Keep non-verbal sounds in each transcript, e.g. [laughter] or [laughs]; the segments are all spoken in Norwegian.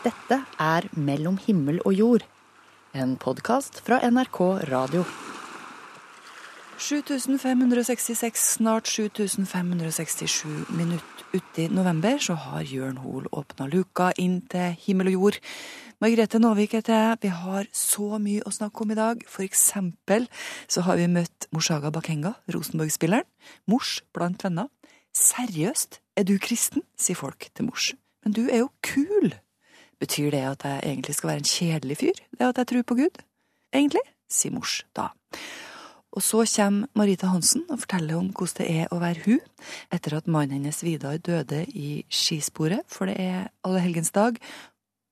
Dette er Mellom himmel og jord, en podkast fra NRK Radio. 7566, snart 7567 minutter uti november, så har Jørn Hoel åpna luka inn til himmel og jord. Margrethe Nåvik heter jeg. Vi har så mye å snakke om i dag. For eksempel så har vi møtt Morshaga Bakenga, Rosenborg-spilleren. Mors blant venner. Seriøst, er du kristen? sier folk til mors. Men du er jo kul! Betyr det at jeg egentlig skal være en kjedelig fyr, det at jeg tror på Gud? Egentlig, sier mors da. Og så kommer Marita Hansen og forteller om hvordan det er å være hun, etter at mannen hennes Vidar døde i skisporet, for det er allehelgensdag.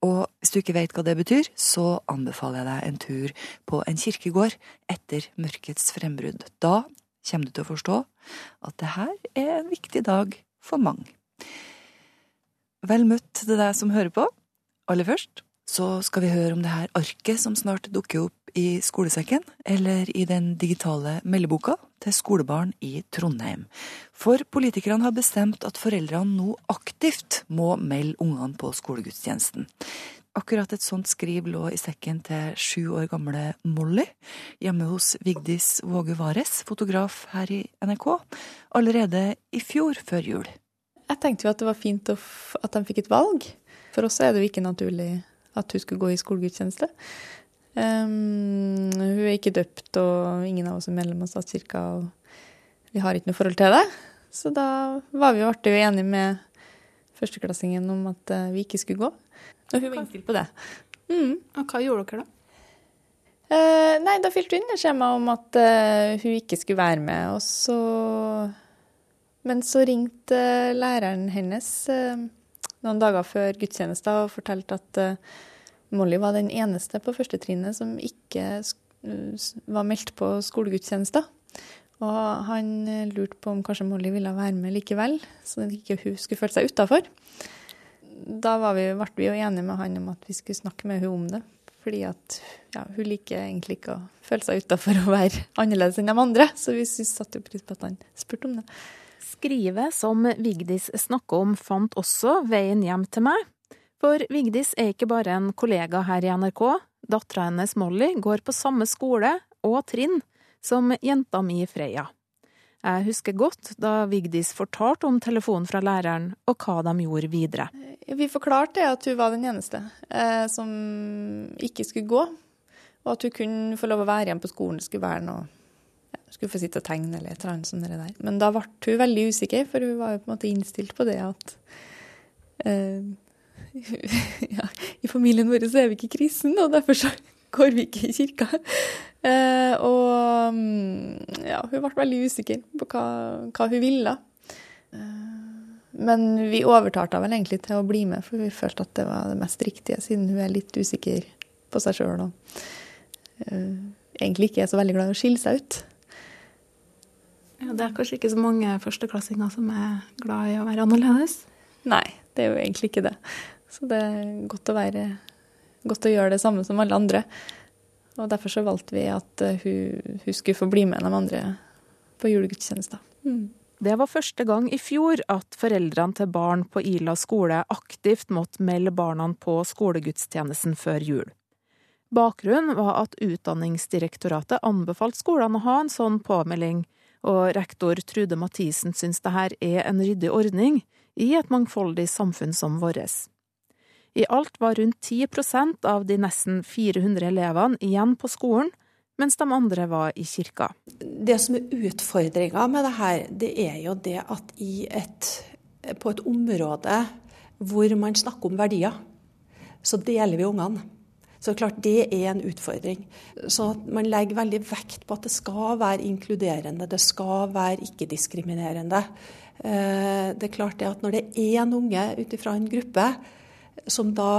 Og hvis du ikke vet hva det betyr, så anbefaler jeg deg en tur på en kirkegård etter mørkets frembrudd. Da kommer du til å forstå at det her er en viktig dag for mange. Vel møtt til deg som hører på. Aller først så skal vi høre om det her arket som snart dukker opp i skolesekken, eller i den digitale meldeboka til skolebarn i Trondheim. For politikerne har bestemt at foreldrene nå aktivt må melde ungene på skolegudstjenesten. Akkurat et sånt skriv lå i sekken til sju år gamle Molly, hjemme hos Vigdis Våge Vares, fotograf her i NRK, allerede i fjor før jul. Jeg tenkte jo at det var fint at de fikk et valg. For oss er det jo ikke naturlig at hun skulle gå i skolegudstjeneste. Um, hun er ikke døpt, og ingen av oss er medlem av statskirka, og vi har ikke noe forhold til det. Så da var vi jo artig enige med førsteklassingen om at uh, vi ikke skulle gå. Og hun var innstilt på det. Mm. Og hva gjorde dere da? Uh, nei, da fylte hun inn skjema om at uh, hun ikke skulle være med, og så Men så ringte læreren hennes noen dager før gudstjenesta og fortalte at uh, Molly var den eneste på førstetrinnet som ikke var meldt på skolegudstjenester. Og han eh, lurte på om kanskje Molly ville være med likevel, så ikke hun skulle føle seg utafor. Da vi, ble vi jo enige med han om at vi skulle snakke med hun om det. Fordi at ja, hun liker egentlig ikke å føle seg utafor å være annerledes enn de andre. Så vi satte pris på at han spurte om det. Skrivet som Vigdis snakker om, fant også veien hjem til meg. For Vigdis er ikke bare en kollega her i NRK. Dattera hennes Molly går på samme skole og trinn som jenta mi Freya. Jeg husker godt da Vigdis fortalte om telefonen fra læreren og hva de gjorde videre. Vi forklarte at hun var den eneste eh, som ikke skulle gå, og at hun kunne få lov å være igjen på skolen. Skulle være noe skulle få sitte og tegne eller et eller annet sånt der. Men da ble hun veldig usikker, for hun var jo på en måte innstilt på det at uh, [laughs] ja, I familien vår så er vi ikke kristne, og derfor så går vi ikke i kirka. Uh, og mm, ja, hun ble veldig usikker på hva, hva hun ville. Uh, men vi overtalte henne vel egentlig til å bli med, for vi følte at det var det mest riktige, siden hun er litt usikker på seg sjøl og egentlig ikke er så veldig glad i å skille seg ut. Ja, det er kanskje ikke så mange førsteklassinger som er glad i å være annerledes? Nei, det er jo egentlig ikke det. Så det er godt å, være, godt å gjøre det samme som alle andre. Og derfor så valgte vi at eh, hun, hun skulle få bli med de andre på julegudstjenester. Mm. Det var første gang i fjor at foreldrene til barn på Ila skole aktivt måtte melde barna på skolegudstjenesten før jul. Bakgrunnen var at Utdanningsdirektoratet anbefalte skolene å ha en sånn påmelding, og rektor Trude Mathisen syns dette er en ryddig ordning i et mangfoldig samfunn som vårt. I alt var rundt 10% av de nesten 400 elevene igjen på skolen, mens de andre var i kirka. Det som er utfordringa med det her, det er jo det at et, på et område hvor man snakker om verdier, så deler vi ungene. Så klart det er en utfordring. Så man legger veldig vekt på at det skal være inkluderende, det skal være ikke-diskriminerende. Eh, det er klart det at når det er en unge ut ifra en gruppe som da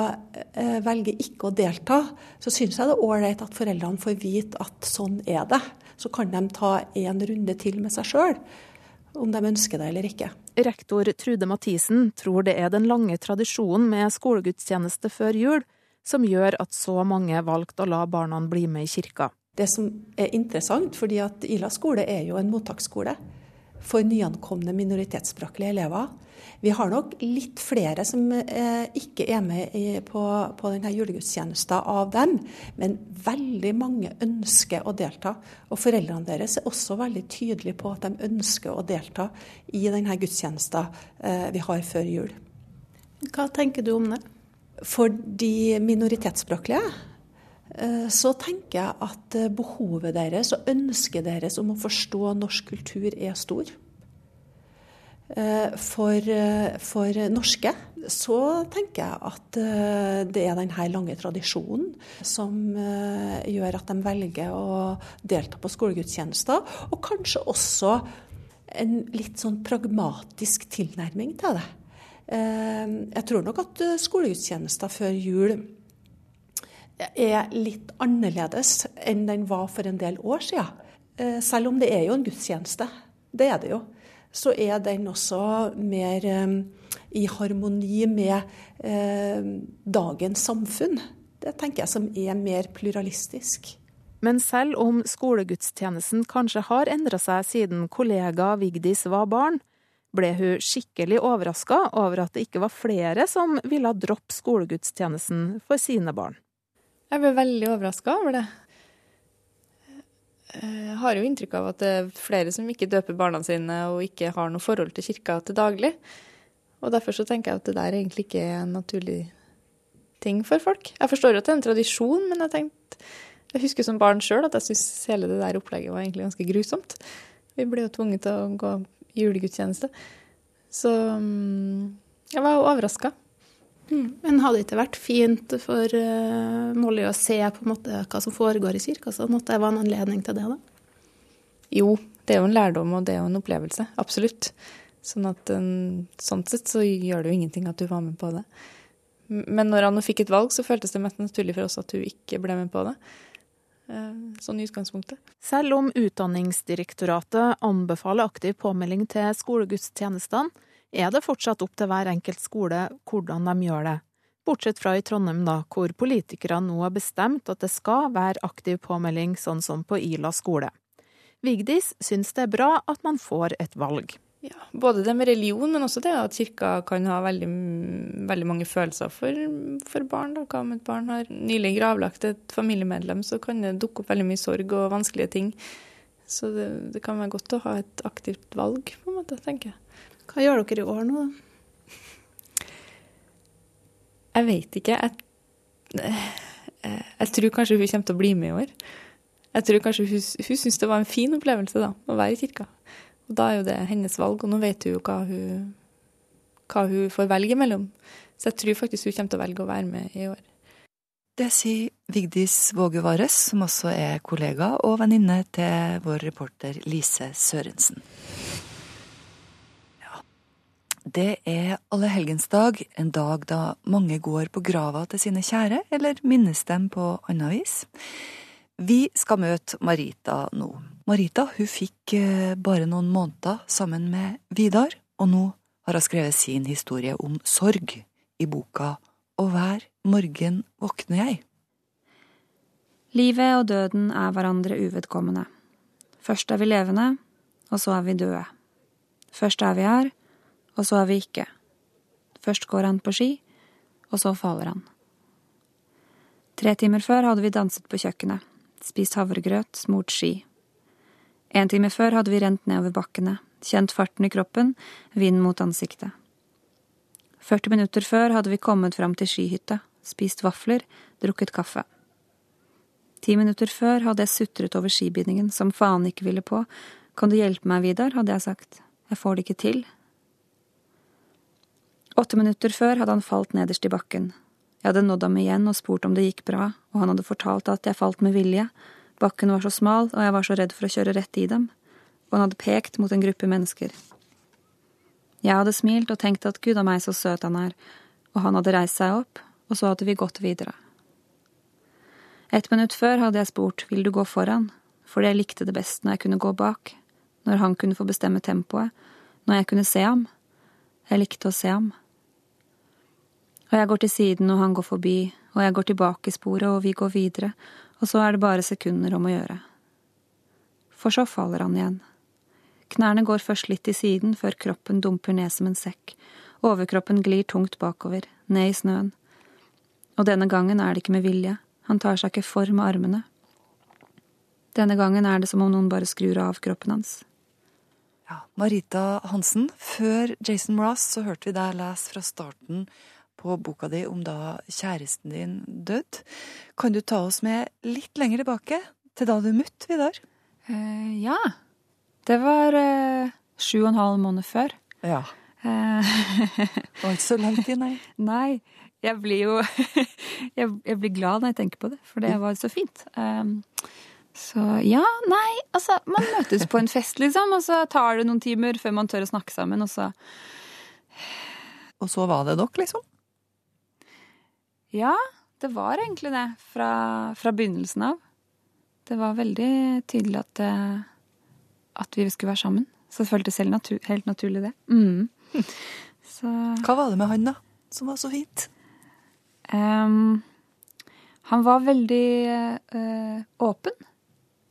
eh, velger ikke å delta, så syns jeg det er ålreit at foreldrene får vite at sånn er det. Så kan de ta en runde til med seg sjøl, om de ønsker det eller ikke. Rektor Trude Mathisen tror det er den lange tradisjonen med skolegudstjeneste før jul som gjør at så mange valgte å la barna bli med i kirka. Det som er interessant, fordi at Ila skole er jo en mottaksskole. for nyankomne minoritetsspråklige elever. Vi har nok litt flere som eh, ikke er med i, på, på denne julegudstjenesten av dem, men veldig mange ønsker å delta. Og foreldrene deres er også veldig tydelige på at de ønsker å delta i denne gudstjenesten eh, vi har før jul. Hva tenker du om det? For de minoritetsspråklige eh, så tenker jeg at eh, behovet deres og ønsket deres om å forstå norsk kultur er stor. Eh, for, for, norske så tenker jeg at det er denne lange tradisjonen som gjør at de velger å delta på skolegudstjenester, og kanskje også en litt sånn pragmatisk tilnærming til det. Jeg tror nok at skolegudstjenester før jul er litt annerledes enn den var for en del år siden. Selv om det er jo en gudstjeneste. Det er det jo så er den også mer eh, i harmoni med eh, dagens samfunn. Det tenker jeg som er mer pluralistisk. Men selv om skolegudstjenesten kanskje har endra seg siden kollega Vigdis var barn, ble hun skikkelig overraska over at det ikke var flere som ville droppe skolegudstjenesten for sine barn. Jeg ble veldig overraska over det. Jeg har jo inntrykk av at det er flere som ikke døper barna sine og ikke har noe forhold til kirka til daglig. Og derfor så tenker jeg at det der egentlig ikke er en naturlig ting for folk. Jeg forstår at det er en tradisjon, men jeg tenkte, jeg husker som barn sjøl at jeg syntes hele det der opplegget var egentlig ganske grusomt. Vi ble jo tvunget til å gå julegudstjeneste. Så mm, jeg var overraska. Mm. Men hadde det ikke vært fint for uh, Molly å se på en måte hva som foregår i kirka, så måtte det være en anledning til det, da? Jo, det er jo en lærdom, og det er jo en opplevelse. Absolutt. Sånn at um, sånn sett så gjør det jo ingenting at du var med på det. Men når han fikk et valg, så føltes det mest naturlig for oss at hun ikke ble med på det. Eh, sånn i utgangspunktet. Selv om Utdanningsdirektoratet anbefaler aktiv påmelding til skolegudstjenestene, er det fortsatt opp til hver enkelt skole hvordan de gjør det. Bortsett fra i Trondheim, da, hvor politikerne nå har bestemt at det skal være aktiv påmelding, sånn som på Ila skole. Vigdis syns det er bra at man får et valg. Ja, Både det med religion, men også det at kirka kan ha veldig, veldig mange følelser for, for, barn. Da. Hva om et barn har nylig gravlagt et familiemedlem, så kan det dukke opp veldig mye sorg og vanskelige ting. Så det, det kan være godt å ha et aktivt valg, på en måte, tenker jeg. Hva gjør dere i år nå, da? Jeg vet ikke. Jeg, jeg, tror kanskje hun kommer til å bli med i år. Jeg tror kanskje hun, hun syns det var en fin opplevelse da, å være i kirka. Og Da er jo det hennes valg, og nå vet hun jo hva hun, hva hun får velge mellom. Så jeg tror faktisk hun kommer til å velge å være med i år. Det sier Vigdis Våge Vares, som også er kollega og venninne til vår reporter Lise Sørensen. Det er allehelgensdag, en dag da mange går på grava til sine kjære, eller minnes dem på annet vis. Vi skal møte Marita nå. Marita hun fikk eh, bare noen måneder sammen med Vidar, og nå har hun skrevet sin historie om sorg i boka Og hver morgen våkner jeg. Livet og døden er hverandre uvedkommende. Først er vi levende, og så er vi døde. Først er vi her, og så er vi ikke. Først går han på ski, og så faller han. Tre timer før hadde vi danset på kjøkkenet, spist havregrøt, smurt ski. En time før hadde vi rent nedover bakkene, kjent farten i kroppen, vind mot ansiktet. 40 minutter før hadde vi kommet fram til skihytta, spist vafler, drukket kaffe. Ti minutter før hadde jeg sutret over skibindingen som faen ikke ville på. Kan du hjelpe meg, Vidar, hadde jeg sagt. Jeg får det ikke til, Åtte minutter før hadde han falt nederst i bakken. Jeg hadde nådd ham igjen og spurt om det gikk bra, og han hadde fortalt at jeg falt med vilje. Bakken var så smal, og jeg var så redd for å kjøre rett i dem. Og han hadde pekt mot en gruppe mennesker. Jeg hadde smilt og tenkt at gud a meg så søt han er, og han hadde reist seg opp, og så hadde vi gått videre. Et minutt før hadde jeg spurt vil du gå foran, fordi jeg likte det best når jeg kunne gå bak, når han kunne få bestemme tempoet, når jeg kunne se ham. Jeg likte å se ham. Og jeg går til siden og han går forbi, og jeg går tilbake i sporet og vi går videre, og så er det bare sekunder om å gjøre. For så faller han igjen. Knærne går først litt til siden, før kroppen dumper ned som en sekk. Overkroppen glir tungt bakover, ned i snøen. Og denne gangen er det ikke med vilje, han tar seg ikke for med armene. Denne gangen er det som om noen bare skrur av kroppen hans. Ja, Marita Hansen, før Jason Mraz så hørte vi deg lese fra starten på boka di om da kjæresten din døde. Kan du ta oss med litt lenger tilbake, til da du møtte Vidar? Uh, ja. Det var uh, sju og en halv måned før. Ja. Uh, [laughs] Det var ikke så lang tid, nei. [laughs] nei, jeg blir jo [laughs] jeg, jeg blir glad når jeg tenker på det, for det var så fint. Um, så ja, nei, altså Man møtes på en fest, liksom, og så tar det noen timer før man tør å snakke sammen, og så Og så var det dere, liksom? Ja, det var egentlig det. Fra, fra begynnelsen av. Det var veldig tydelig at, eh, at vi skulle være sammen. Så det føltes helt, natur helt naturlig, det. Mm. [laughs] Så Hva var det med han, da, som var så fint? Um, han var veldig uh, åpen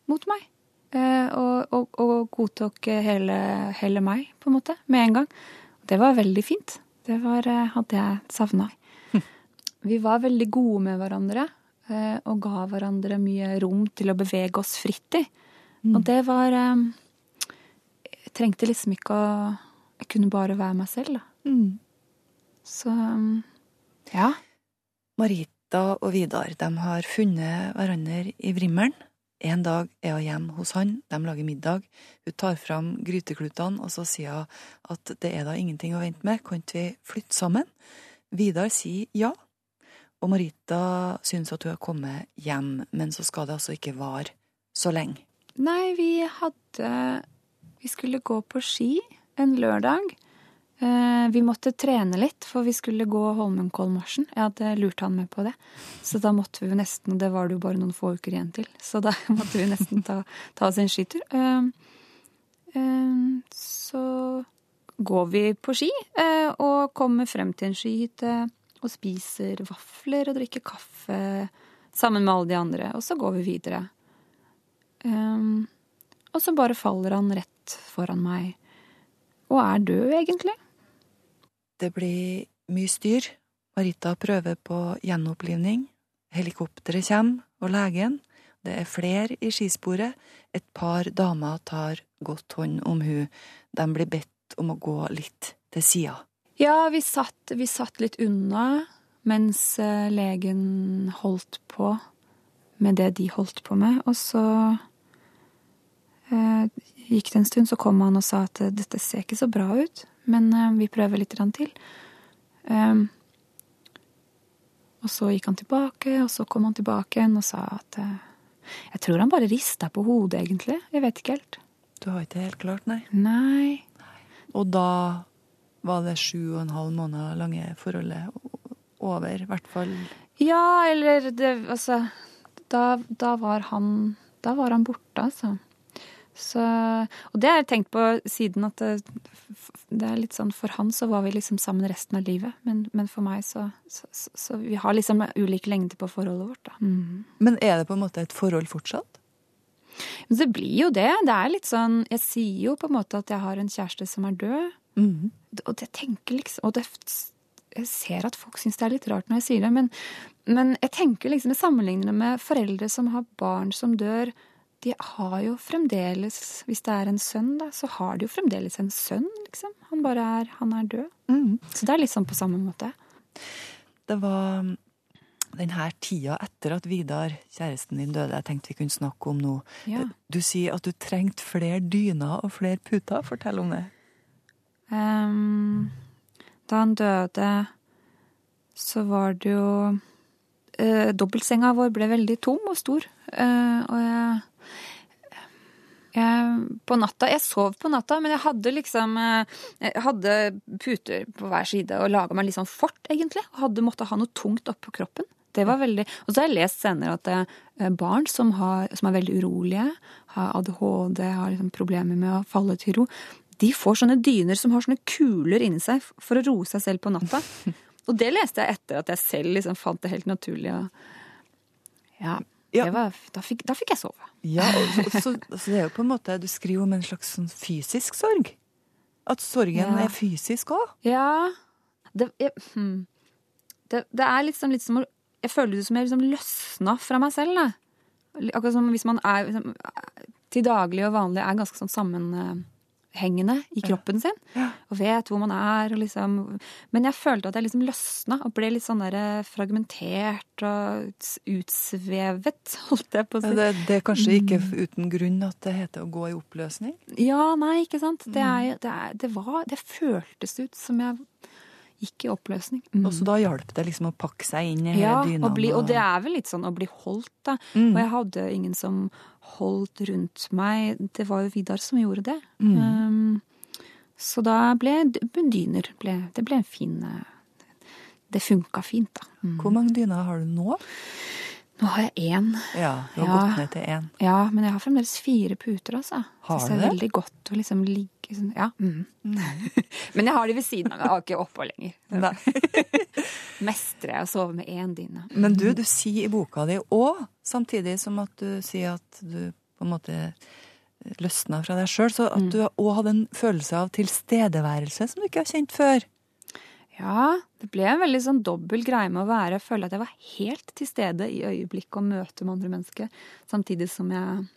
mot meg. Uh, og, og, og godtok hele, hele meg, på en måte, med en gang. Det var veldig fint. Det var, uh, hadde jeg savna. Vi var veldig gode med hverandre eh, og ga hverandre mye rom til å bevege oss fritt i. Og det var eh, Jeg trengte liksom ikke å Jeg kunne bare være meg selv, da. Så ja. Marita og Vidar de har funnet hverandre i Vrimmelen. En dag er hun hjemme hos han, de lager middag. Hun tar fram gryteklutene, og så sier hun at det er da ingenting å vente med, kan vi flytte sammen? Vidar sier ja, og Marita synes at hun har kommet hjem, men så skal det altså ikke vare så lenge. Nei, vi hadde Vi skulle gå på ski en lørdag. Eh, vi måtte trene litt, for vi skulle gå Holmenkollmarsjen. Jeg hadde lurt han med på det. Så da måtte vi jo nesten, det var det jo bare noen få uker igjen til, så da [laughs] måtte vi nesten ta, ta oss en skitur. Eh, eh, så går vi på ski og kommer frem til en skihytte og spiser vafler og drikker kaffe sammen med alle de andre, og så går vi videre. Um, og så bare faller han rett foran meg. Og er død, egentlig. Det blir mye styr. Marita prøver på gjenopplivning. Helikopteret kommer, og legen. Det er flere i skisporet. Et par damer tar godt hånd om hun. De blir bedt om å gå litt til sida. Ja, vi satt, vi satt litt unna mens eh, legen holdt på med det de holdt på med. Og så eh, gikk det en stund, så kom han og sa at eh, dette ser ikke så bra ut, men eh, vi prøver litt til. Eh, og så gikk han tilbake, og så kom han tilbake igjen og sa at eh, Jeg tror han bare rista på hodet, egentlig. Jeg vet ikke helt. Du har ikke helt klart, nei? Nei. Og da var det sju og en halv måned lange forholdet over, i hvert fall. Ja, eller det Altså, da, da var han Da var han borte, altså. Så, og det har jeg tenkt på siden at det, det er litt sånn For han så var vi liksom sammen resten av livet, men, men for meg så, så, så, Vi har liksom ulik lengde på forholdet vårt, da. Mm. Men er det på en måte et forhold fortsatt? Men det blir jo det. Det er litt sånn Jeg sier jo på en måte at jeg har en kjæreste som er død. Mm. Og det tenker liksom Og det, jeg ser at folk syns det er litt rart når jeg sier det, men, men jeg tenker liksom jeg sammenligner det med foreldre som har barn som dør. De har jo fremdeles, hvis det er en sønn, da, så har de jo fremdeles en sønn, liksom. Han bare er, han er død. Mm. Så det er litt sånn på samme måte. Det var den her tida etter at Vidar, kjæresten din, døde, jeg tenkte vi kunne snakke om nå. Ja. Du sier at du trengte flere dyner og flere puter. Fortell om det. Um, da han døde, så var det jo uh, Dobbeltsenga vår ble veldig tom og stor. Uh, og jeg, På natta Jeg sov på natta, men jeg hadde liksom eh, Jeg hadde puter på hver side og laga meg litt sånn fort, egentlig. Og hadde måttet ha noe tungt oppå kroppen. Det var veldig, Og så har jeg lest senere at barn som, har, som er veldig urolige, har ADHD, har liksom problemer med å falle til ro, de får sånne dyner som har sånne kuler inni seg for å roe seg selv på natta. [laughs] Og det leste jeg etter at jeg selv liksom fant det helt naturlig. Ja. Ja. Det var, da, fikk, da fikk jeg sove. Ja, så, så, så det er jo på en måte Du skriver om en slags sånn fysisk sorg. At sorgen Ja. er fysisk òg. Ja det, jeg, hmm. det, det er liksom litt som å Jeg føler det som jeg liksom løsna fra meg selv. Da. Akkurat som hvis man er liksom, til daglig og vanlig er ganske sånn sammenhengende i kroppen sin. Og vet hvor man er og liksom Men jeg følte at jeg liksom løsna og ble litt sånn der fragmentert og utsvevet, [laughs] holdt jeg på å si. Det, det er kanskje ikke Mm. uten grunn at det heter å gå i oppløsning? Ja, nei, ikke sant. Det, Mm. er, det, er, det var Det føltes ut som jeg gikk i oppløsning. Mm. Og så da hjalp det liksom å pakke seg inn i Ja, dyna? og, og det er vel litt sånn å bli holdt, da. Mm. Og jeg hadde ingen som holdt rundt meg. Det var jo Vidar som gjorde det. Mm. Um, så da ble dyner ble, Det ble en fin eh, Det funka fint, da. Mm. Hvor mange dyner har du nå? Nå har jeg én. Ja, du har Ja. gått ned til én. Ja, men jeg har fremdeles fire puter, altså. Har du det er det? veldig godt å liksom ligge sånn. Ja. Mm. [laughs] men jeg har de ved siden av meg. Jeg har ikke oppå lenger. [laughs] [laughs] Mestrer jeg å sove med én dyne. Men du, du sier i boka di òg, samtidig som at du sier at du på en måte løsna fra deg sjøl, så at Mm. du òg hadde en følelse av tilstedeværelse som du ikke har kjent før. Ja, det ble en veldig sånn dobbel greie med å være føle at jeg var helt til stede i øyeblikket og møte med andre mennesker, samtidig som jeg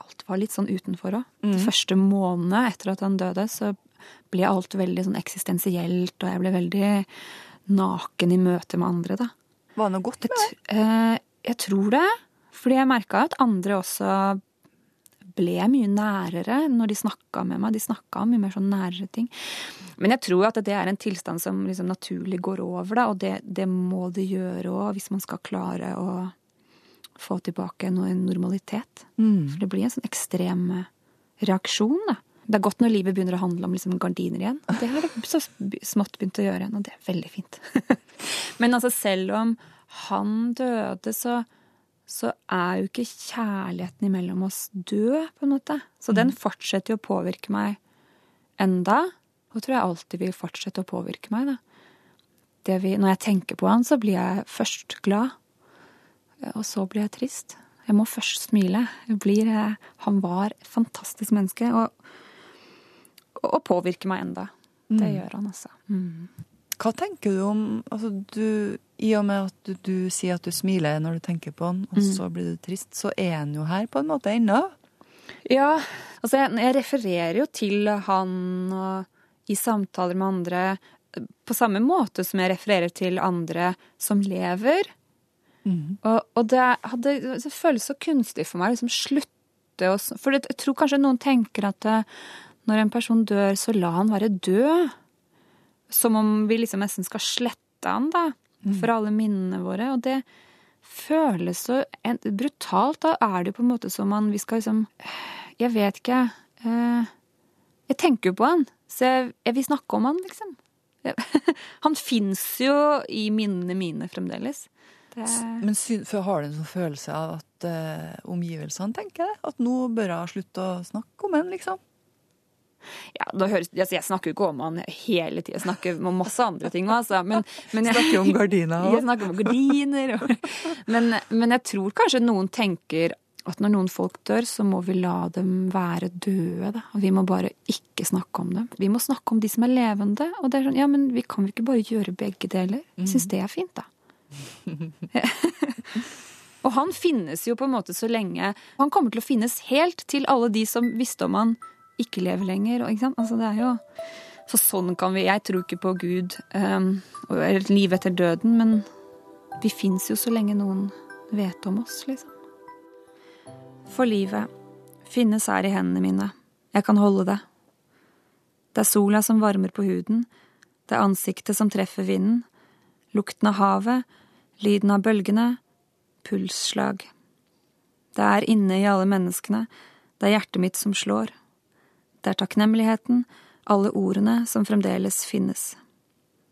alt var litt sånn utenfor òg. De første månedene etter at han døde, så ble alt veldig sånn eksistensielt, og jeg ble veldig naken i møte med andre, da. Var det noe godt med det? t- eh, jeg tror det, fordi jeg merka at andre også ble mye nærere når de snakka med meg. De snakka om mye mer sånn nærere ting. Men jeg tror at det er en tilstand som liksom naturlig går over, da, og det, det må det gjøre òg hvis man skal klare å få tilbake noe normalitet. For det blir en sånn ekstrem eh, reaksjon, da. Det er godt når livet begynner å handle om liksom gardiner igjen. Det har det så smått begynt å gjøre igjen, og det er veldig fint. [laughs] Men altså, selv om han døde, så, så er jo ikke kjærligheten imellom oss død, på en måte. Så den fortsetter jo å påvirke meg enda. Og tror jeg alltid vil fortsette å påvirke meg, da. Det vi, når jeg tenker på han, så blir jeg først glad, og så blir jeg trist. Jeg må først smile. Blir, eh, han var et fantastisk menneske, og, og påvirker meg enda. Det gjør han, altså. Mm. Hva tenker du om altså du, I og med at du, du sier at du smiler når du tenker på han, og Mm. så blir du trist, så er han jo her på en måte ennå. Ja, altså jeg, jeg refererer jo til han og i samtaler med andre på samme måte som jeg refererer til andre som lever. Og, og det, hadde, det føles så kunstig for meg å liksom slutte å For jeg tror kanskje noen tenker at eh, når en person dør, så la han være død. Som om vi liksom nesten skal slette han, da. For alle minnene våre. Og det føles så en, brutalt. Da er det på en måte som om vi skal liksom Jeg vet ikke. Eh, jeg tenker jo på han, så jeg, jeg vil snakke om han, liksom. [laughs] Han fins jo i minnene mine fremdeles. Det, Men sy- for har du en sånn følelse av at uh, omgivelsene tenker det? At nå bør jeg slutte å snakke om han, liksom? ja, da høres, altså jeg snakker jo ikke om han hele tida, jeg snakker om masse andre ting òg, altså. Men, men jeg, Snakker om gardiner Jeg snakker om gardiner. Og, men, men jeg tror kanskje noen tenker at når noen folk dør, så må vi la dem være døde. Da. Vi må bare ikke snakke om dem. Vi må snakke om de som er levende. Og det er sånn, ja, men vi kan jo ikke bare gjøre begge deler? Jeg syns det er fint, da. [laughs] og han finnes jo på en måte så lenge Han kommer til å finnes helt til alle de som visste om han ikke lever lenger. Og, ikke? Altså, jo Så sånn kan vi Jeg tror ikke på Gud um, og et liv etter døden, men vi fins jo så lenge noen vet om oss, liksom. For livet finnes her i hendene mine. Jeg kan holde det. Det er sola som varmer på huden. Det er ansiktet som treffer vinden. Lukten av havet. Lyden av bølgene. Pulsslag. Det er inne i alle menneskene. Det er hjertet mitt som slår. Det er takknemligheten, alle ordene som fremdeles finnes.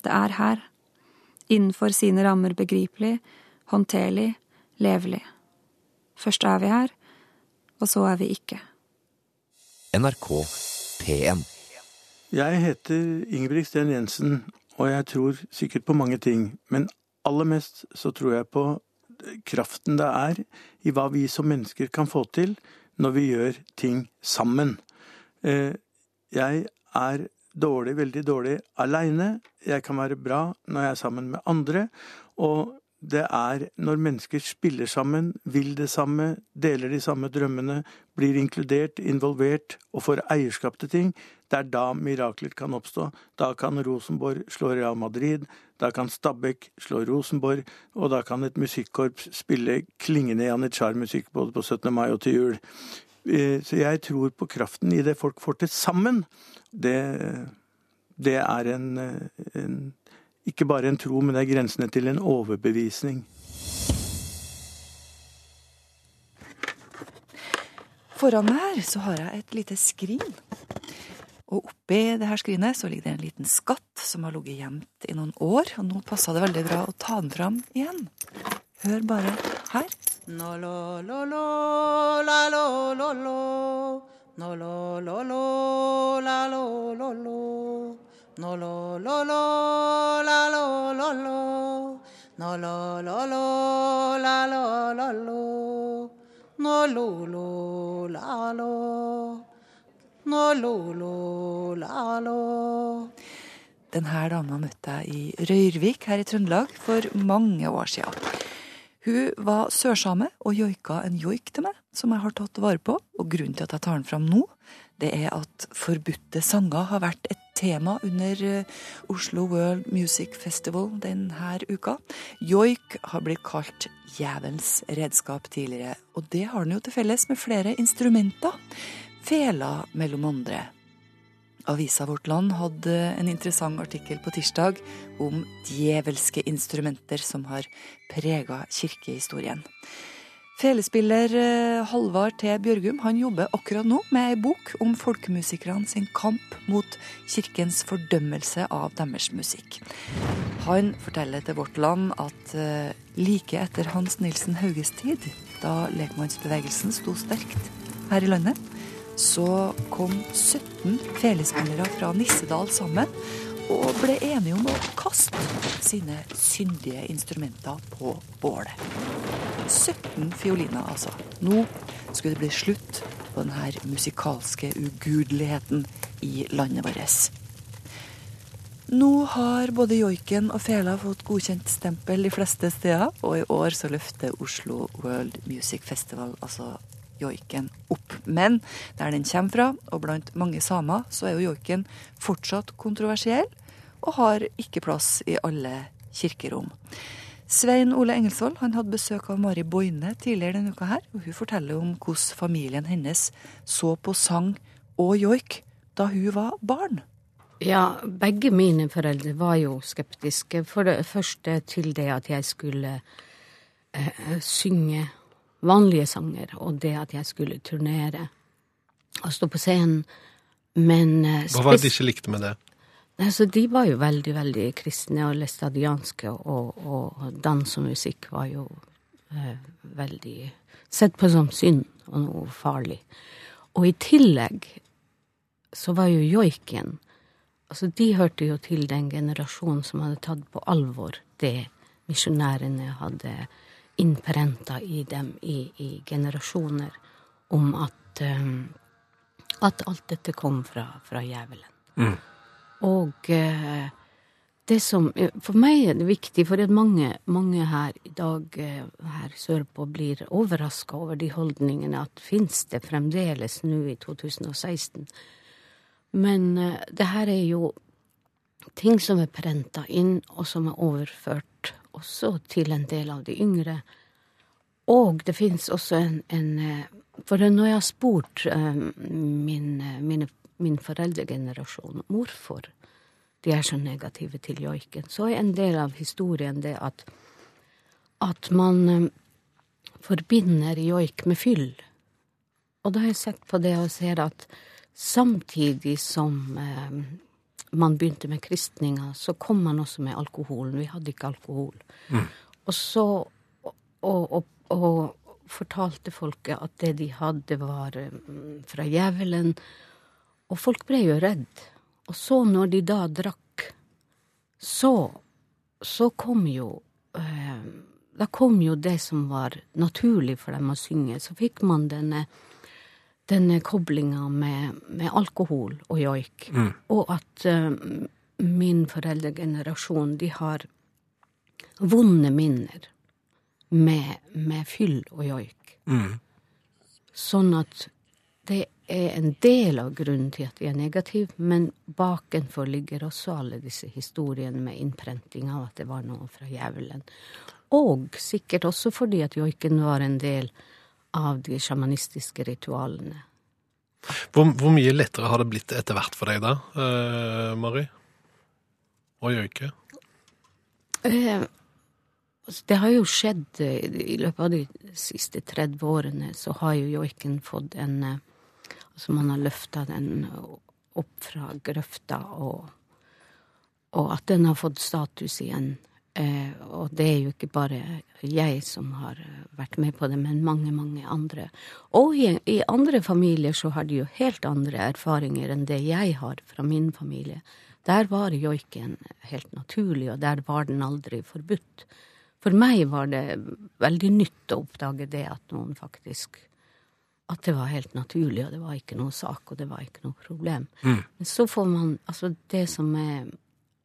Det er her. Innenfor sine rammer begripelig, håndterlig, levelig. Først er vi her, og så er vi ikke. NRK P1. Jeg heter Ingebrigt Sten Jensen, og jeg tror sikkert på mange ting. Men aller mest så tror jeg på kraften det er i hva vi som mennesker kan få til når vi gjør ting sammen. Eh, jeg er dårlig, veldig dårlig aleine. Jeg kan være bra når jeg er sammen med andre. Og det er når mennesker spiller sammen, vil det samme, deler de samme drømmene, blir inkludert, involvert og får eierskap til ting, det er da mirakler kan oppstå. Da kan Rosenborg slå Real Madrid, da kan Stabæk slå Rosenborg, og da kan et musikkorps spille klingende janitsjar-musikk både på 17. mai og til jul. Eh, så jeg tror på kraften i det folk får til sammen. Det, det er en, en ikke bare en tro, men det er grensene til en overbevisning. Foran meg her så har jeg et lite skrin. Og oppi det her skrinet så ligger det en liten skatt som har ligget gjemt i noen år. Og nå passa det veldig bra å ta den fram igjen. Hør bare her. No, lo, lo, lo, la, lo, lo, lo. No, lo, lo, lo, la, lo, lo, lo. No, lo, lo, lo, la, lo, lo, lo. No, lo, lo, lo, la, lo, lo, lo. No, lo, lo, la, lo. No, lo, lo, la, lo. Denne dama møtte jeg i Røyrvik her i Trøndelag for mange år siden. Hun var sørsame og joika en joik til meg, som jeg har tatt vare på. Og grunnen til at jeg tar den fram nå, det er at forbudte sanger har vært et tema under eh, Oslo World Music Festival denne uka. Joik har blitt kalt djevelens redskap tidligere, og det har den jo til felles med flere instrumenter. Fela mellom andre. Avisa Vårt Land hadde en interessant artikkel på tirsdag om djevelske instrumenter som har prega kirkehistorien. Felespiller eh, Halvard T. Bjørgum han jobber akkurat nå med ei bok om folkemusikerne sin kamp mot kirkens fordømmelse av deres musikk. Han forteller til Vårt Land at eh, like etter Hans Nilsen Hauges tid, da lekmannsbevegelsen sto sterkt her i landet, så kom 17 felespillere fra Nissedal sammen og ble enige om å kaste sine syndige instrumenter på bålet. 17 fioliner, altså. Nå skulle det bli slutt på denne musikalske ugudeligheten i landet vårt. Nå har både joiken og fela fått godkjent stempel de fleste steder, og i år så løfter Oslo World Music Festival altså joiken opp. Men der den kommer fra, og blant mange samer, så er jo joiken fortsatt kontroversiell, og har ikke plass i alle kirkerom. Svein Ole Engelsvold han hadde besøk av Mari Boine tidligere denne uka her, og hun forteller om hvordan familien hennes så på sang og joik da hun var barn. Ja, begge mine foreldre var jo skeptiske. For det første til det at jeg skulle eh, synge vanlige sanger, og det at jeg skulle turnere og stå på scenen. Men eh, Hva var det de ikke likte med det? Altså, de var jo veldig, veldig kristne og læstadianske, og, og dans og musikk var jo eh, veldig sett på som synd og noe farlig. Og i tillegg så var jo joiken Altså, de hørte jo til den generasjonen som hadde tatt på alvor det misjonærene hadde innprenta i dem i, i, generasjoner, om at, um, at alt dette kom fra, fra djevelen. Mm. Og uh, det som For meg er det viktig, for at mange, mange her i dag her sørpå blir overraska over de holdningene at fins det fremdeles nå i 2016 men uh, det her er jo ting som er prenta inn, og som er overført også til en del av de yngre. Og det fins også en, en, For når jeg har spurt uh, min, mine, min foreldregenerasjon hvorfor de er så negative til joiken, så er en del av historien det at, at man forbinder joik med fyll. Og da har jeg sett på det og ser at Samtidig som eh, man begynte med kristninga, så kom man også med alkoholen. Vi hadde ikke alkohol. Mm. Og så og, og, og, fortalte folket at det de hadde, var um, fra djevelen. Og folk ble jo redd. Og så, når de da drakk, så, så kom jo eh, da kom jo det som var naturlig for dem å synge. Så fikk man denne, denne koblinga med, med, alkohol og joik. Mm. Og at uh, min foreldregenerasjon, de har vonde minner med, med fyll og joik. Mm. Sånn at det er en del av grunnen til at de er negative, men bakenfor ligger også alle disse historiene med innprenting av at det var noe fra djevelen. Og sikkert også fordi at joiken var en del av de sjamanistiske ritualene. Hvor, hvor, mye lettere har det blitt etter hvert for deg da, eh, Mari? Å joike? Eh, altså det har jo skjedd eh, i løpet av de siste 30 årene, så har jo joiken fått en Altså man har løfta den opp fra grøfta, og, og, at den har fått status igjen. Eh, og det er jo ikke bare jeg som har vært med på det, men mange, mange andre. Og i, i andre familier så har de jo helt andre erfaringer enn det jeg har fra min familie. Der var joiken helt naturlig, og der var den aldri forbudt. For meg var det veldig nytt å oppdage det at noen faktisk at det var helt naturlig, og det var ikke noe sak, og det var ikke noe problem. Mm. Men så får man Altså, det som er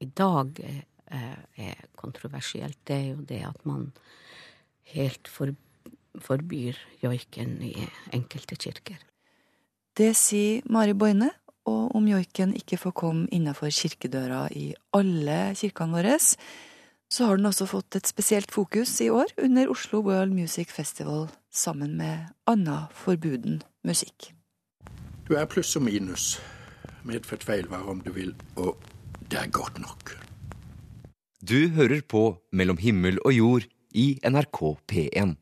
i dag er, er kontroversielt, det er jo det at man helt for, forbyr joiken i enkelte kirker. Det sier Mari Boine, og om joiken ikke får komme innenfor kirkedøra i alle kirkene våre, så har den også fått et spesielt fokus i år under Oslo World Music Festival sammen med annen forbuden musikk. Du er pluss og minus. Medfødt feilvare om du vil, og det er godt nok. Du hører på Mellom himmel og jord i NRK P1.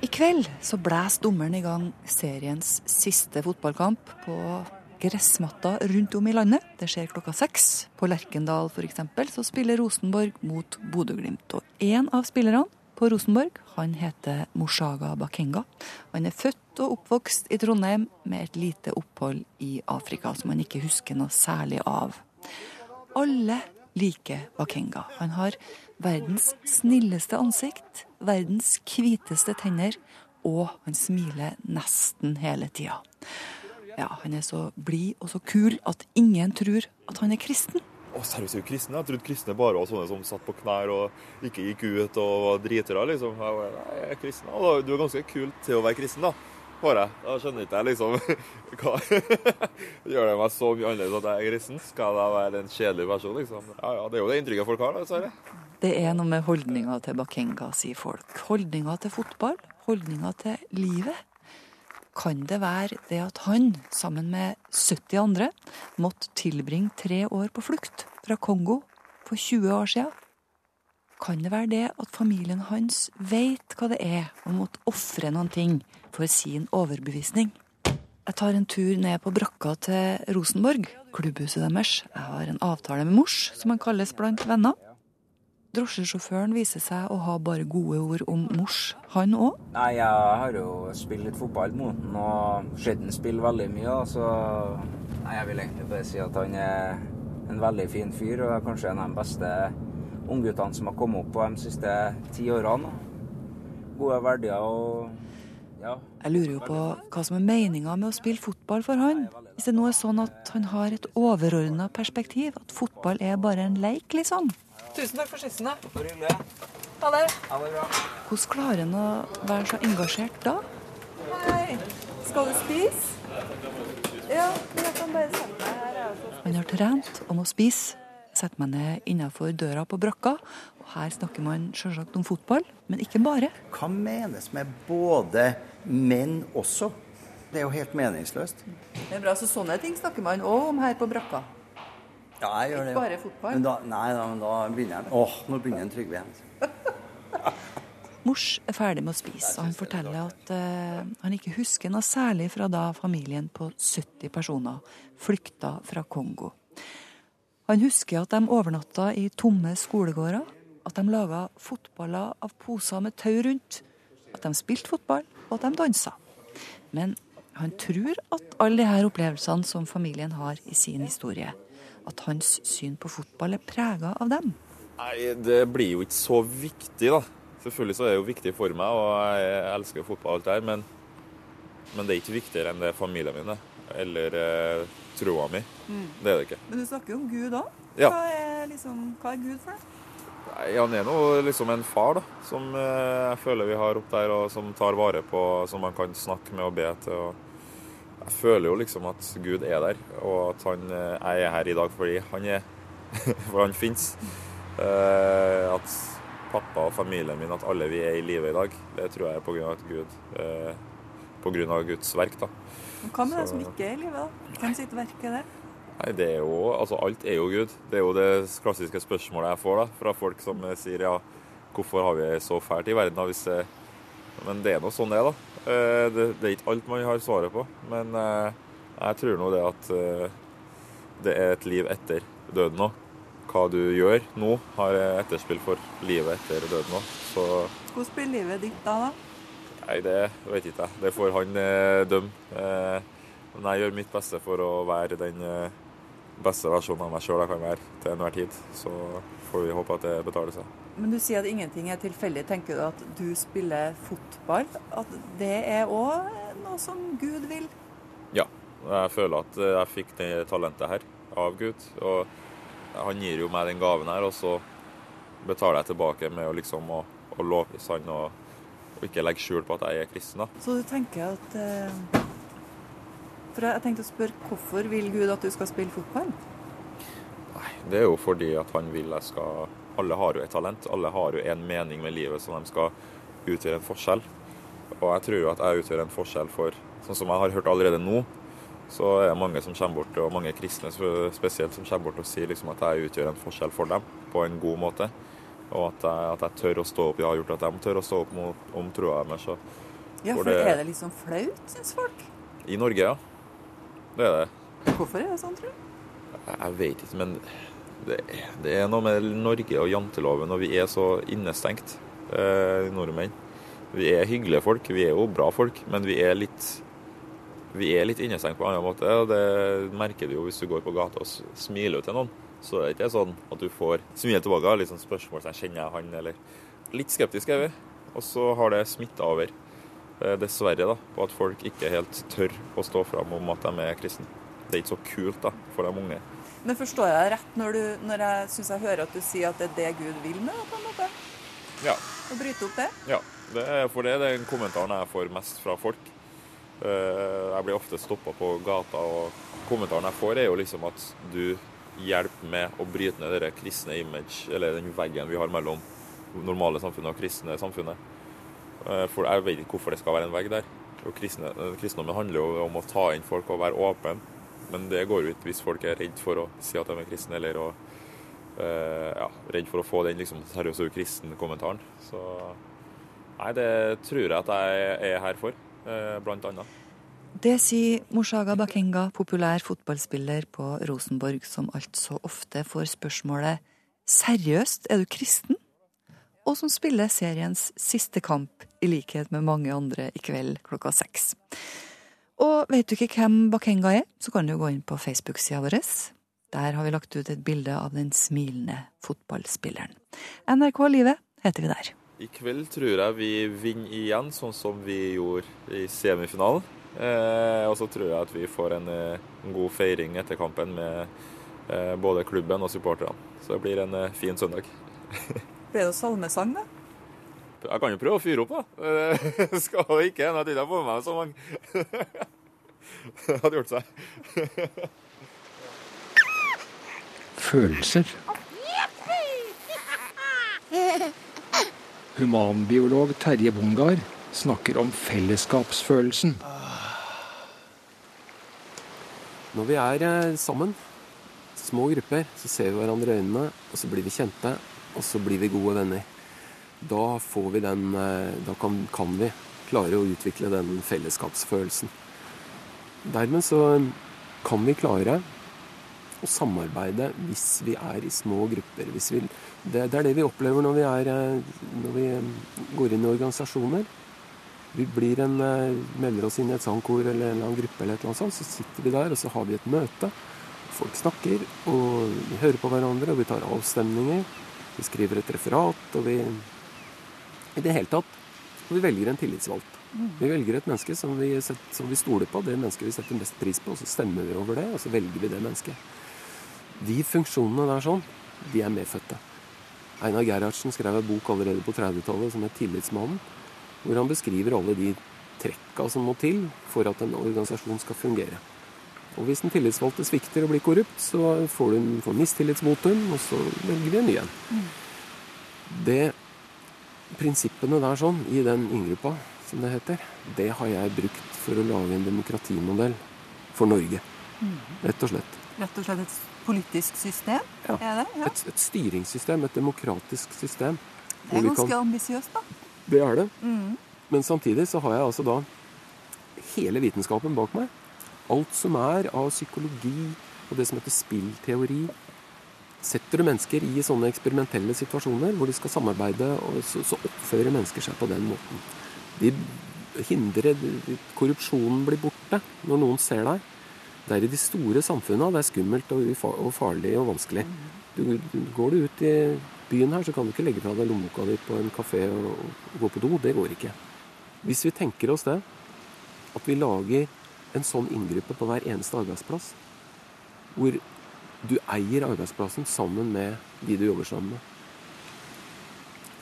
I kveld så blæs dommeren i gang seriens siste fotballkamp på gressmatta rundt om i landet. Det skjer klokka seks. På Lerkendal f.eks. så spiller Rosenborg mot Bodø-Glimt. Og en av spillerne på Rosenborg han heter Moshaga Bakenga. Han er født og oppvokst i Trondheim med et lite opphold i Afrika som han ikke husker noe særlig av. Alle liker Bakenga. Han har verdens snilleste ansikt, verdens hviteste tenner, og han smiler nesten hele tida. Ja, Han er så blid og så kul at ingen tror at han er kristen. Å, seriøst, er du kristen? Jeg trodde kristne bare var sånne som satt på knær og ikke gikk ut og var dritere, liksom. Jeg er kristen. Og du er ganske kul til å være kristen, da. Bare. Da skjønner ikke jeg liksom [laughs] hva [laughs] Gjør det meg så mye annerledes at jeg er kristen? Skal jeg være en kjedelig person, liksom? Ja ja, det er jo det inntrykket folk har, dessverre. Det er noe med holdninga til Bakenga, sier folk. Holdninga til fotball. Holdninga til livet. Kan det være det at han, sammen med 70 andre, måtte tilbringe tre år på flukt fra Kongo for 20 år siden? Kan det være det at familien hans veit hva det er å måtte ofre noen ting for sin overbevisning? Jeg tar en tur ned på brakka til Rosenborg, klubbhuset deres. Jeg har en avtale med mors, som han kalles blant venner. Drosjesjåføren viser seg å ha bare gode ord om mors, han òg? Jeg har jo spilt litt fotball mot ham og sett ham spille veldig mye. Så nei, jeg vil egentlig bare si at han er en veldig fin fyr og er kanskje en av de beste ungguttene som har kommet opp på de siste ti årene. Gode verdier og. Jeg lurer jo på hva som er meninga med å spille fotball for han. Hvis det nå er sånn at han har et overordna perspektiv, at fotball er bare en leik, liksom. Tusen takk for skissene. Ha det. Ha det. Hvordan klarer han å være så engasjert da? Hei. Skal du spise? Ja, jeg kan bare sette meg her. Han har trent og må spise. Setter meg ned innenfor døra på brakka. Og her snakker man selvsagt om fotball, men ikke bare. Hva menes med både menn også? Det er jo helt meningsløst. Det er bra, så Sånne ting snakker man òg om her på brakka. Ja, jeg gjør det. Ikke bare fotball? Men da, nei, da, men da begynner jeg Åh, nå begynner en Trygve igjen. [laughs] Mors er ferdig med å spise, og han forteller at uh, han ikke husker noe særlig fra da familien på 70 personer flykta fra Kongo. Han husker at de overnatta i tomme skolegårder, at de laga fotballer av poser med tau rundt, at de spilte fotball, og at de dansa. Men han tror at alle disse opplevelsene som familien har i sin historie, at hans syn på fotball er prega av dem. Nei, det blir jo ikke så viktig, da. Selvfølgelig så er det jo viktig for meg, og jeg elsker fotball og alt det her, men, men det er ikke viktigere enn det er familien min er. Eller eh, troa mi. Mm. Det er det ikke. Men du snakker jo om Gud òg. Ja. Hva, liksom, hva er Gud for deg? Nei, Han er nå liksom en far, da, som eh, jeg føler vi har opp der, og som tar vare på, som man kan snakke med og be til. og Jeg føler jo liksom at Gud er der, og at han, eh, jeg er her i dag fordi han er. [laughs] For han fins. Eh, at pappa og familien min, at alle vi er i live i dag, det tror jeg er på grunn av at Gud På grunn av Guds verk, da. Hva med det som ikke er i livet, da? Hvem sitt verk er det? Nei, det er jo, altså Alt er jo Gud. Det er jo det klassiske spørsmålet jeg får da, fra folk som sier ja, hvorfor har vi det så fælt i verden? da, hvis det... Men det er nå sånn det er, da. Eh, Det, det er ikke alt man har svaret på. Men eh, jeg tror nå det at eh, det er et liv etter døden òg. Hva du gjør nå, har etterspill for livet etter døden òg. Så Hvordan blir livet ditt da? da? Nei, det vet ikke jeg. Det får han dømme. Men jeg gjør mitt beste for å være den beste versjonen av meg sjøl jeg kan være til enhver tid. Så får vi håpe at det betaler seg. Men du sier at ingenting er tilfeldig. Tenker du at du spiller fotball? At det er òg noe som Gud vil? Ja. Jeg føler at jeg fikk det talentet her av Gud. Og han gir jo meg den gaven her, og så betaler jeg tilbake med å liksom å, å lovprise han og, og ikke legge skjul på at jeg er kristen. da. Så du tenker at eh, For jeg tenkte å spørre hvorfor vil Gud at du skal spille fotball? Nei, Det er jo fordi at han vil jeg skal Alle har jo et talent. Alle har jo en mening med livet som de skal utgjøre en forskjell. Og jeg tror jo at jeg utgjør en forskjell for Sånn som jeg har hørt allerede nå, så er det mange som kommer bort, og mange kristne spesielt, som kommer bort og sier liksom at jeg utgjør en forskjell for dem på en god måte. Og at jeg, at jeg tør å stå opp. Jeg har gjort at de tør å stå opp mot, om troa deres. Så Ja, for for er det liksom flaut, syns folk? I Norge, ja. Det er det. Hvorfor er det sånn, tror du? Jeg vet ikke, men det, det er noe med Norge og janteloven, og vi er så innestengt, eh, nordmenn. Vi er hyggelige folk, vi er jo bra folk, men vi er litt vi er litt innestengt på en annen måte. og Det merker du jo hvis du går på gata og smiler til noen. Så det er ikke sånn at du får smile tilbake. Litt sånn spørsmål som kjenner jeg han, eller Litt skeptisk er vi. Og så har det smitta over, dessverre, da, på at folk ikke helt tør å stå fram om at de er kristne. Det er ikke så kult da, for de unge. Men forstår jeg deg rett når, du, når jeg syns jeg hører at du sier at det er det Gud vil med det, på en måte? Ja. Å bryte opp det? Ja, det er, for det er den kommentaren jeg får mest fra folk. Eh, Jeg blir ofte stoppa på gata, og kommentaren jeg får, er jo liksom at du hjelper med å bryte ned det kristne image, eller den veggen vi har mellom normale samfunnet og kristne samfunnet. Eh, For jeg vet ikke hvorfor det skal være en vegg der. Og kristne, eh, Kristendommen handler jo om å ta inn folk og være åpen, men det går jo ikke hvis folk er redd for å si at de er kristne, eller å, eh, ja, redd for å få den liksom seriøse kristen-kommentaren. Så nei, det tror jeg at jeg er her for, eh, blant annet. Det sier Moshaga Bakenga, populær fotballspiller på Rosenborg, som altså ofte får spørsmålet Seriøst, er du kristen? Og som spiller seriens siste kamp, i likhet med mange andre i kveld klokka seks. Og vet du ikke hvem Bakenga er, så kan du gå inn på Facebook-sida vår. Der har vi lagt ut et bilde av den smilende fotballspilleren. NRK Livet heter vi der. I kveld tror jeg vi vinner igjen, sånn som vi gjorde i semifinalen. Eh, og så tror jeg at vi får en, eh, en god feiring etter kampen med eh, både klubben og supporterne. Så det blir en eh, fin søndag. [laughs] Ble det salmesang, da? Jeg kan jo prøve å fyre opp, da. [laughs] Det skal jo ikke. Nå tror jeg får med meg så mange. [laughs] Det hadde gjort seg. Følelser. Humanbiolog Terje Bongar snakker om fellesskapsfølelsen. Når vi er eh, sammen, små grupper, så ser vi hverandre i øynene, og så blir vi kjente, og så blir vi gode venner. Da får vi den eh, Da kan, kan vi klare å utvikle den fellesskapsfølelsen. Dermed så kan vi klare å samarbeide hvis vi er i små grupper. Vi, det, det er det vi opplever når vi, er, eh, når vi eh, går inn i organisasjoner. Vi blir en, melder oss inn i et sangkor eller en eller annen gruppe, eller et eller annet sånt, så sitter vi der og så har vi et møte. Folk snakker, og vi hører på hverandre, og vi tar avstemninger. Vi skriver et referat, og vi I det hele tatt. Vi velger en tillitsvalgt. Mm. Vi velger et menneske som vi, som vi stoler på, det mennesket vi setter mest pris på, og så stemmer vi over det, og så velger vi det mennesket. De funksjonene der sånn, de er medfødte. Einar Gerhardsen skrev en bok allerede på 30-tallet som het 'Tillitsmannen', hvor han beskriver alle de trekka som må til for at en organisasjon skal fungere. Og hvis den tillitsvalgte svikter og blir korrupt, så får du får mistillitsvotum, og så velger vi en ny en. Det Prinsippene der sånn, i den inngruppa, som det heter, det har jeg brukt for å lage en demokratimodell for Norge. Rett og slett. Rett og slett et politisk system? Ja. Det? Ja. Et, et styringssystem, et demokratisk system. Det er ganske kan- ambisiøst, da. Det er det. Mm. Men samtidig så har jeg altså da hele vitenskapen bak meg. Alt som er av psykologi og det som heter spillteori. Setter du mennesker i sånne eksperimentelle situasjoner hvor de skal samarbeide, og så, oppfører mennesker seg på den måten. De hindrer Korrupsjonen blir borte når noen ser deg. Det er i de store samfunna det er skummelt og, og farlig og vanskelig. Du, du, går du ut i byen her, så kan du ikke legge fra deg lommeboka di på en kafé og, og gå på do. Det går ikke. Hvis vi tenker oss det, at vi lager en sånn inngruppe på hver eneste arbeidsplass, hvor du eier arbeidsplassen sammen med de du jobber sammen med,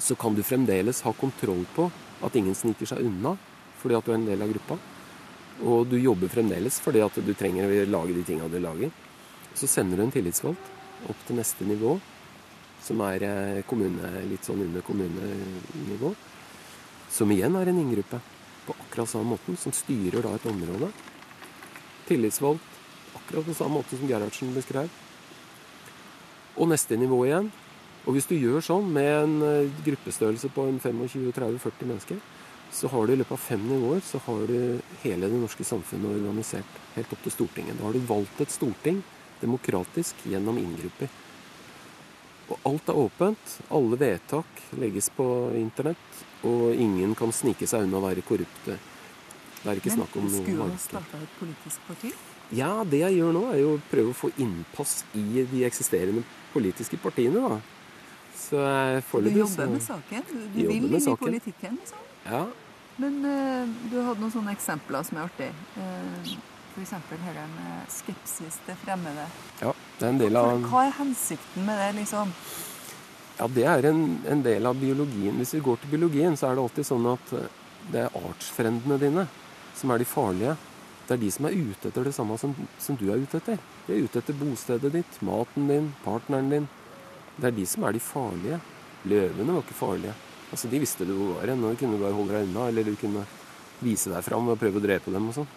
så kan du fremdeles ha kontroll på at ingen sniker seg unna fordi at du er en del av gruppa. Og du jobber fremdeles fordi at du trenger å lage de tinga du lager. Så sender du en tillitsvalgt opp til neste nivå, som er eh, kommune, litt sånn under kommunenivå. Som igjen er en inngruppe på akkurat samme måten, som styrer da et område. Tillitsvalgt akkurat på samme måte som Gerhardsen beskrev. Og neste nivå igjen. Og hvis du gjør sånn med en eh, gruppestørrelse på en 25-30-40 mennesker, så har du i løpet av fem nivåer så har du hele det norske samfunnet organisert helt opp til Stortinget. Da har du valgt et storting demokratisk gjennom inngrupper. Og alt er åpent. Alle vedtak legges på internett. Og ingen kan snike seg unna å være korrupte. Det er ikke snakk om Men noe skulle du starta et politisk parti? Ja, det jeg gjør nå, er jo å prøve å få innpass i de eksisterende politiske partiene, da. Så jeg Du jobber så- med saken? Du, du vil inn i politikken, liksom? Ja. Men uh, du hadde noen sånne eksempler som er artig. Uh, F.eks. dette med skepsis til fremmede. ja. Det er en del av Hva er hensikten med det, liksom? Ja, det er en, en del av biologien. Hvis vi går til biologien, så er det alltid sånn at eh, det er artsfrendene dine som er de farlige. Det er de som er ute etter det samme som, som du er ute etter. De er ute etter bostedet ditt, maten din, partneren din. Det er de som er de farlige. Løvene var ikke farlige. Altså, De visste du hvor var hen, og du kunne bare holde deg unna, eller du kunne vise deg fram og prøve å drepe dem og sånn.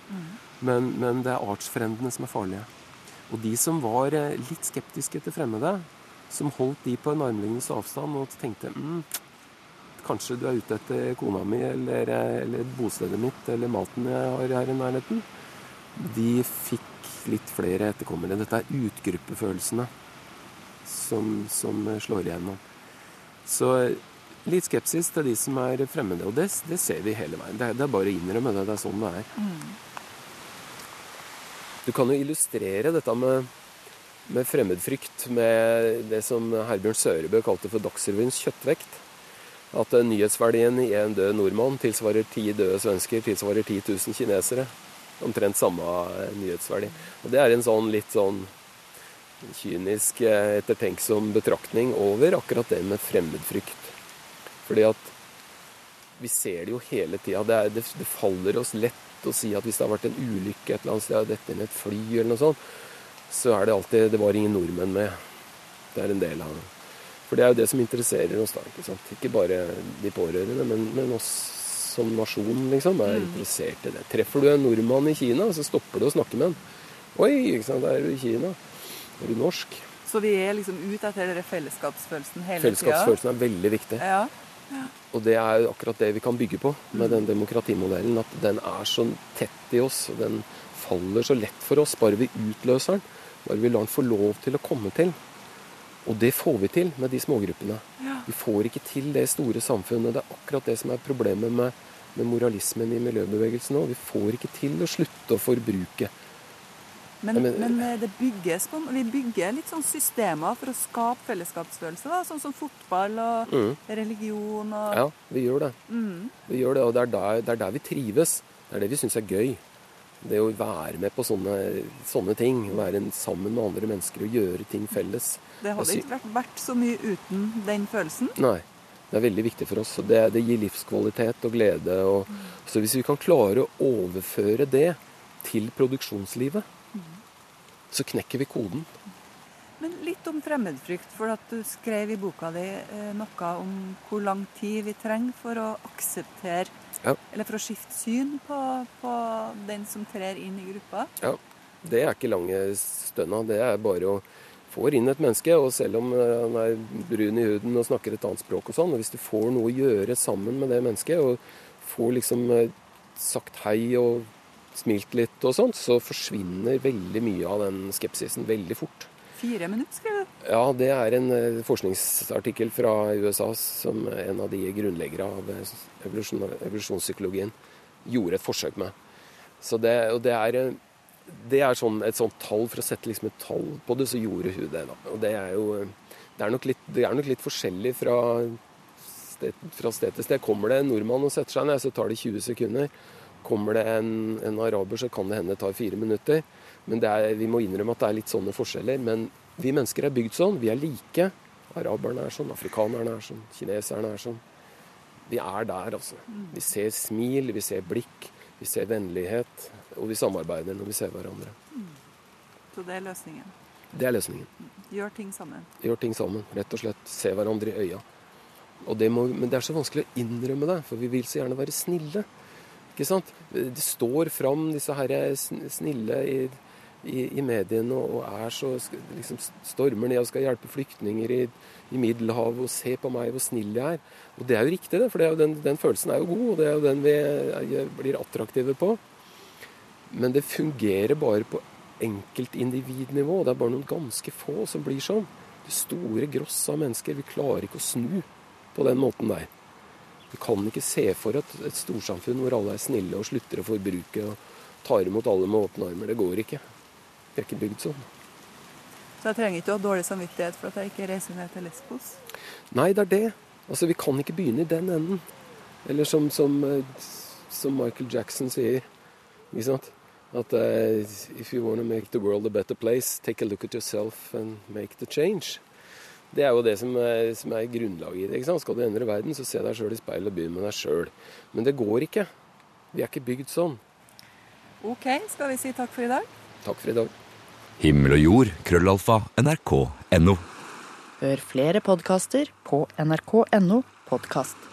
Men, men det er artsfrendene som er farlige. Og de som var eh, litt skeptiske til fremmede, som holdt de på en armlengdes avstand og tenkte mm, kanskje du er ute etter kona mi eller, eller bostedet mitt eller maten jeg har her i nærheten, de fikk litt flere etterkommere. Dette er utgruppefølelsene som, som slår igjennom. Så litt skepsis til de som er fremmede. Og det, det ser vi hele veien. Det er, det er bare å innrømme det. Det er sånn det er. Du kan jo illustrere dette med, med fremmedfrykt med det som Herbjørn Sørebø kalte for Dagsrevyens kjøttvekt. At eh, nyhetsverdien i en død nordmann tilsvarer ti døde svensker, tilsvarer 10 000 kinesere. Omtrent samme eh, nyhetsverdi. Og det er en sånn litt sånn kynisk, eh, ettertenksom betraktning over akkurat det med fremmedfrykt. Fordi at vi ser det jo hele tida. Det, det, det faller oss lett å si at hvis det har vært en ulykke et eller annet sted, dette med et fly eller noe sånt, så er det alltid Det var ingen nordmenn med. Det er en del av det. For det er jo det som interesserer oss, da. Ikke sant? Ikke bare de pårørende, men, men oss som nasjon, liksom, er Mm. interessert i det. Treffer du en nordmann i Kina, så stopper du å snakke med han. Oi, ikke sant, er du i Kina. Er du norsk? Så vi er liksom ute etter den fellesskapsfølelsen hele tida? Fellesskapsfølelsen er veldig viktig. Ja. Og det er jo akkurat det vi kan bygge på med den demokratimodellen. At den er så tett i oss, og den faller så lett for oss bare vi utløser den. Bare vi lar den få lov til å komme til. Og det får vi til med de smågruppene. Ja. Vi får ikke til det store samfunnet. Det er akkurat det som er problemet med, med moralismen i miljøbevegelsen nå. Vi får ikke til å slutte å forbruke. Men, Men- men eh, det bygges på, vi bygger litt sånn systemer for å skape fellesskapsfølelse, da, sånn som fotball og Mm. religion og Ja, vi gjør det. Mm. Vi gjør det, og det er, der, det er der vi trives. Det er det vi syns er gøy. Det å være med på sånne, sånne ting. Være sammen med andre mennesker og gjøre ting felles. Det hadde ikke vært, vært så mye uten den følelsen. Nei. Det er veldig viktig for oss. Det, det gir livskvalitet og glede. Og, Så hvis vi kan klare å overføre det til produksjonslivet, så knekker vi koden. Men litt om fremmedfrykt, for at du skrev i boka di eh, noe om hvor lang tid vi trenger for å akseptere Ja. Eller for å skifte syn på, på den som trer inn i gruppa. Ja, Det er ikke lange stønna. Det er bare å få inn et menneske, og selv om eh, han er brun i huden og snakker et annet språk og sånn, og hvis du får noe å gjøre sammen med det mennesket, og får liksom eh, sagt hei og smilt litt og sånt, så forsvinner veldig mye av den skepsisen veldig fort. Fire minutter, skrev. Ja, det er en eh, forskningsartikkel fra USA som en av de grunnleggere av eh, evolusjon, evolusjonspsykologien gjorde et forsøk med. Så det, og det er, eh, det er sånn, et sånt tall, for å sette liksom et tall på det, så gjorde hun det. da. Og det er jo det er nok litt, det er nok litt forskjellig fra sted, fra sted til sted. Kommer det en nordmann og setter seg ned, så tar det 20 sekunder. Kommer det en, en araber, så kan det hende det tar fire minutter. Men er, vi må innrømme at det er litt sånne forskjeller. Men vi mennesker er bygd sånn. Vi er like. Araberne er sånn, afrikanerne er sånn, kineserne er sånn. Vi er der, altså. Vi ser smil, vi ser blikk, vi ser vennlighet. Og vi samarbeider når vi ser hverandre. Så det er løsningen. Det er løsningen. Gjør ting sammen. Gjør ting sammen. Rett og slett. Se hverandre i øya. Og det må, men det er så vanskelig å innrømme det, for vi vil så gjerne være snille. Ikke sant? Det står fram disse her snille i, i, i mediene og er så liksom stormer ned og skal hjelpe flyktninger i, i Middelhavet og se på meg hvor snill jeg er. Og det er jo riktig, det, for det jo den, den følelsen er jo god, og det er jo den vi er, blir attraktive på. Men det fungerer bare på enkeltindividnivå. Det er bare noen ganske få som blir sånn. Det store gross av mennesker. Vi klarer ikke å snu på den måten der. Vi kan ikke se for et, et storsamfunn hvor alle er snille og slutter å forbruke og tar imot alle med åpne armer. Det går ikke. Vi er ikke bygd sånn. Så jeg trenger ikke å ha dårlig samvittighet for at jeg ikke reiser ned til Lesbos. Nei, det er det. Altså, Vi kan ikke begynne i den enden. Eller som, som, eh, som Michael Jackson sier. Ikke sant? At uh, if you want to make the world a better place, take a look at yourself and make the change. Det er jo det som er, som er grunnlaget i det. ikke sant? Skal du endre verden, så se deg sjøl i speilet og begynn med deg sjøl. Men det går ikke. Vi er ikke bygd sånn. OK, skal vi si takk for i dag? Takk for i dag. Himmel og jord, krøllalfa, nrk.no. Hør flere podkaster på nrk.no podkast.